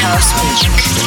house music.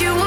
You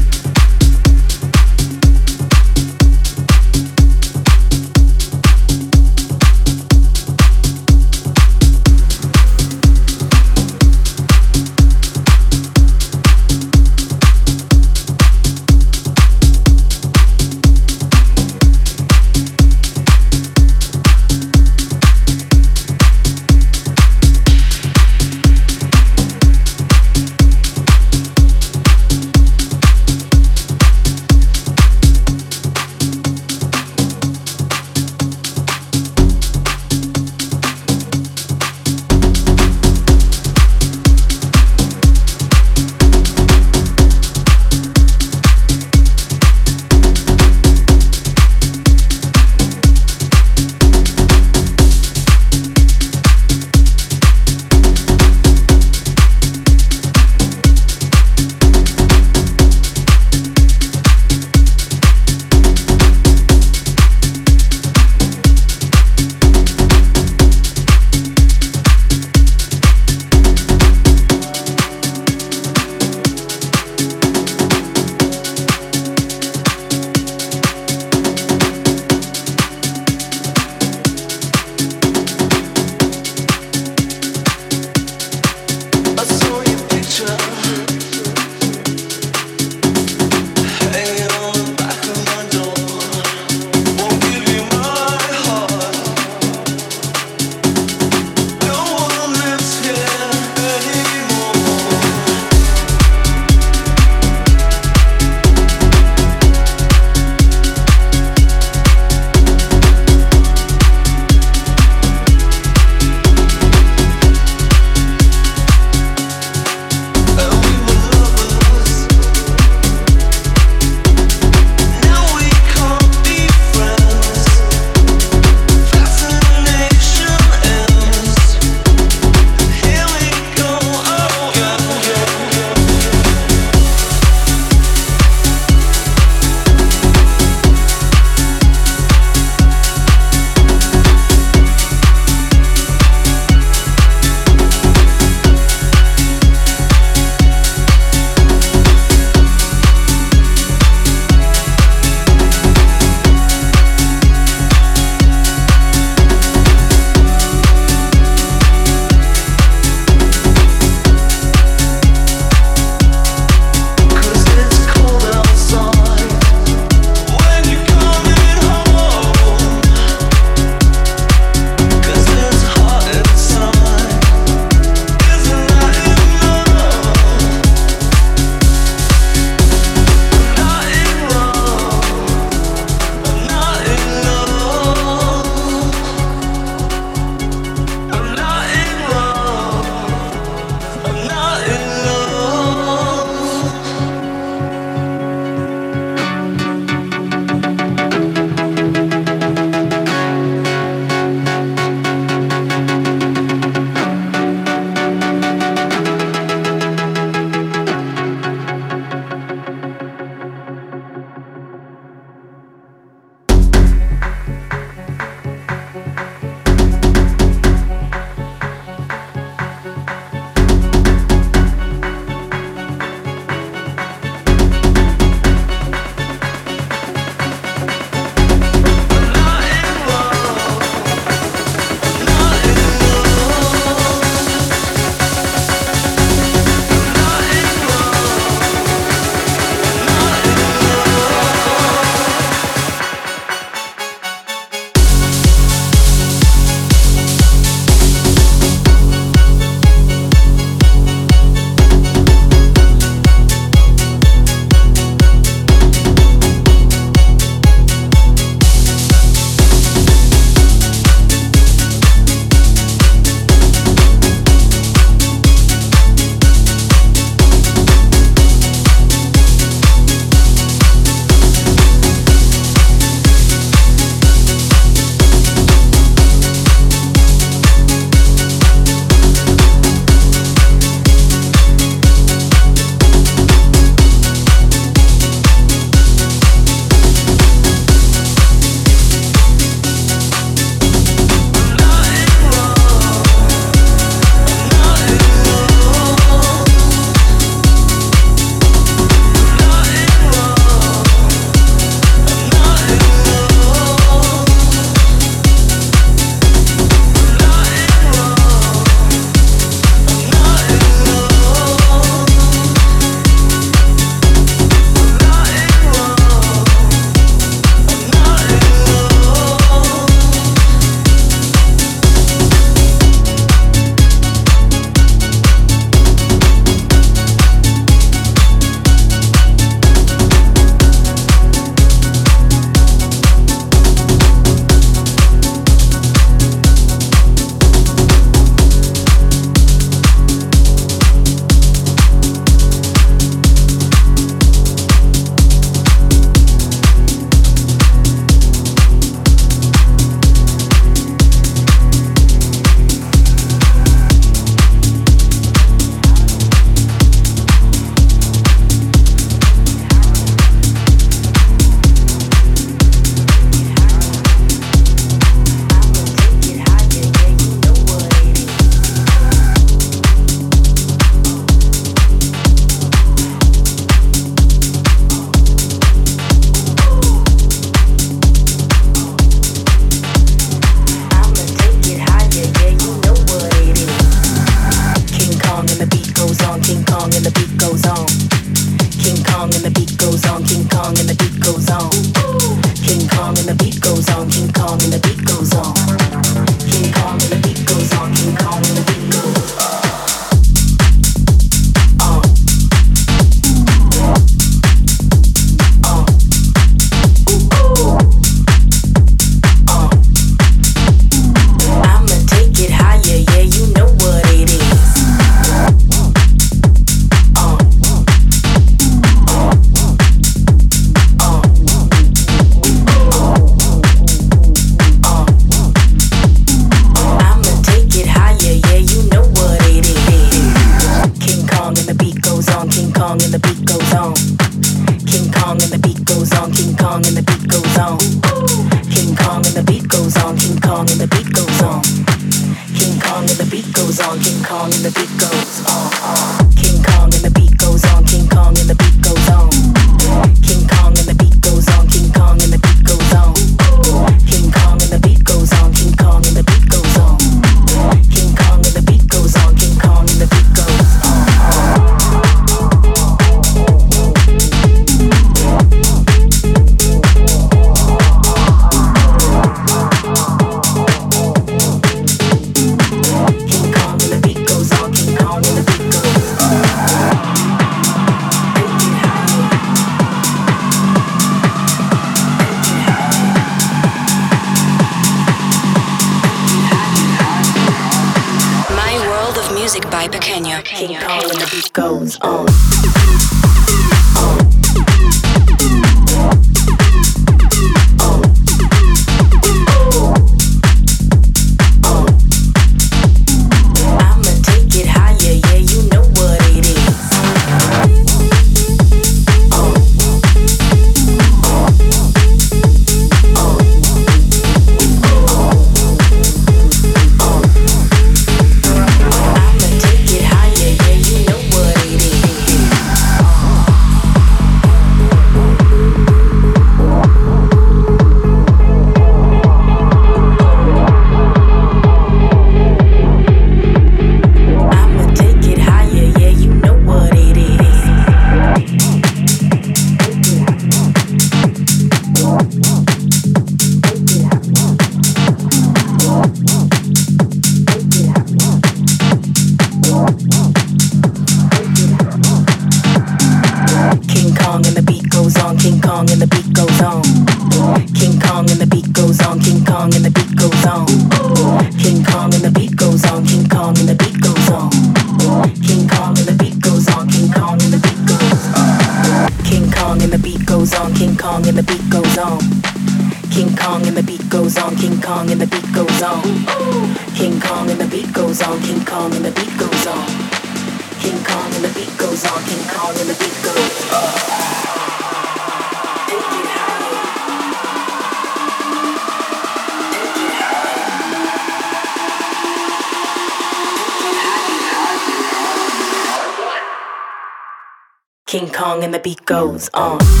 on.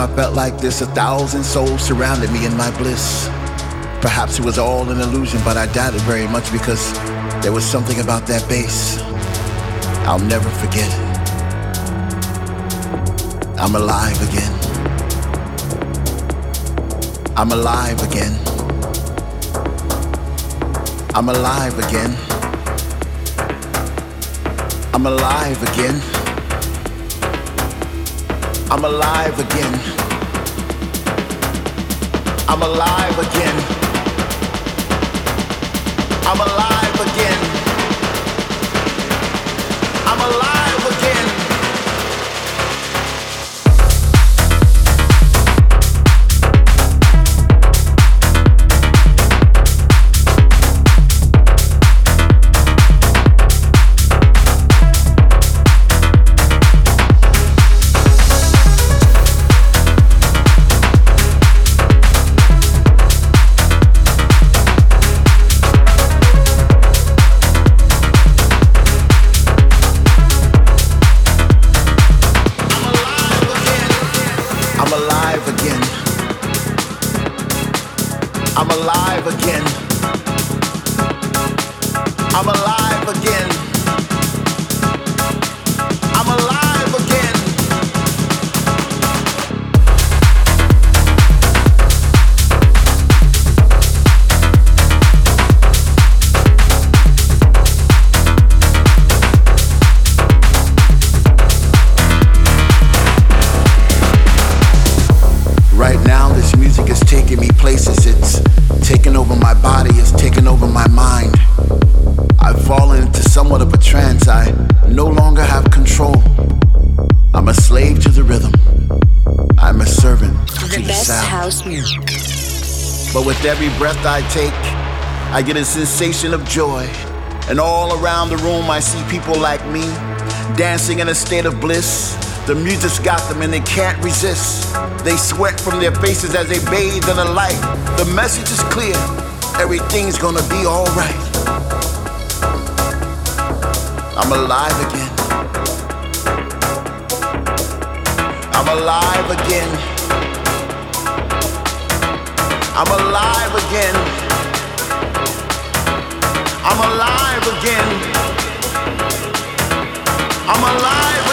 Time I felt like this, a thousand souls surrounded me in my bliss. Perhaps it was all an illusion, but I doubt it very much because there was something about that bass I'll never forget. I'm alive again. I'm alive again. I'm alive again. I'm alive again. I'm alive again. I'm alive again. I'm alive I get a sensation of joy. And all around the room, I see people like me dancing in a state of bliss. The music's got them and they can't resist. They sweat from their faces as they bathe in the light. The message is clear everything's gonna be alright. I'm alive again. I'm alive again. I'm alive again. I'm alive again. I'm alive